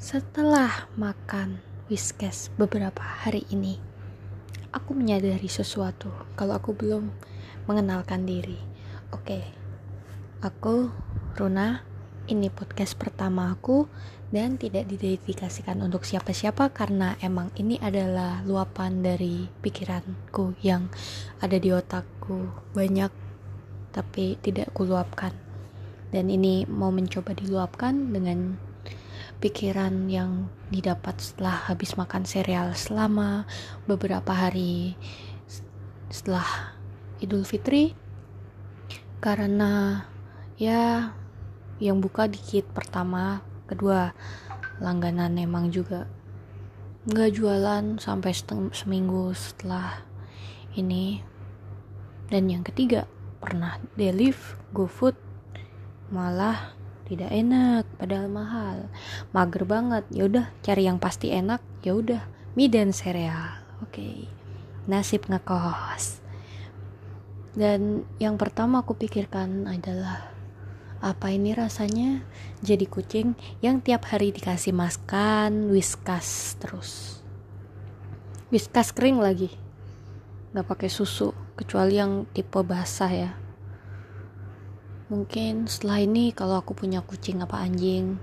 Setelah makan Whiskas beberapa hari ini, aku menyadari sesuatu kalau aku belum mengenalkan diri. Oke, aku Runa. Ini podcast pertama aku dan tidak didedikasikan untuk siapa-siapa karena emang ini adalah luapan dari pikiranku yang ada di otakku banyak tapi tidak kuluapkan. Dan ini mau mencoba diluapkan dengan pikiran yang didapat setelah habis makan sereal selama beberapa hari setelah Idul Fitri. Karena ya yang buka dikit pertama kedua langganan emang juga nggak jualan sampai seminggu setelah ini. Dan yang ketiga pernah deliver GoFood malah tidak enak padahal mahal. Mager banget ya udah cari yang pasti enak ya udah mie dan sereal. Oke okay. nasib ngekos. Dan yang pertama aku pikirkan adalah apa ini rasanya? Jadi kucing yang tiap hari dikasih maskan whiskas terus. Whiskas kering lagi. Nggak pakai susu kecuali yang tipe basah ya Mungkin setelah ini kalau aku punya kucing apa anjing,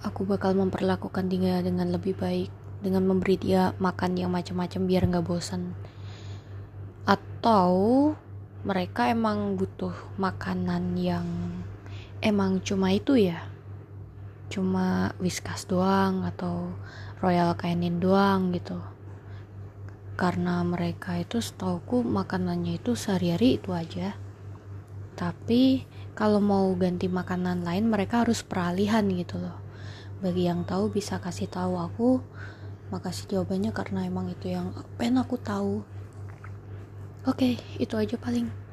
aku bakal memperlakukan dia dengan lebih baik dengan memberi dia makan yang macam-macam biar nggak bosan. Atau mereka emang butuh makanan yang emang cuma itu ya, cuma whiskas doang atau royal canin doang gitu. Karena mereka itu setauku makanannya itu sehari-hari itu aja. Tapi kalau mau ganti makanan lain mereka harus peralihan gitu loh. Bagi yang tahu bisa kasih tahu aku. Makasih jawabannya karena emang itu yang pengen aku tahu. Oke itu aja paling